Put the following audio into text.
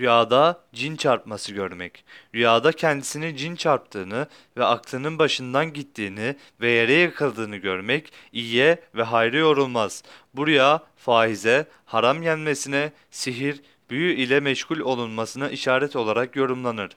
Rüyada cin çarpması görmek. Rüyada kendisini cin çarptığını ve aklının başından gittiğini ve yere yıkıldığını görmek iyiye ve hayra yorulmaz. Bu rüya faize, haram yenmesine, sihir, büyü ile meşgul olunmasına işaret olarak yorumlanır.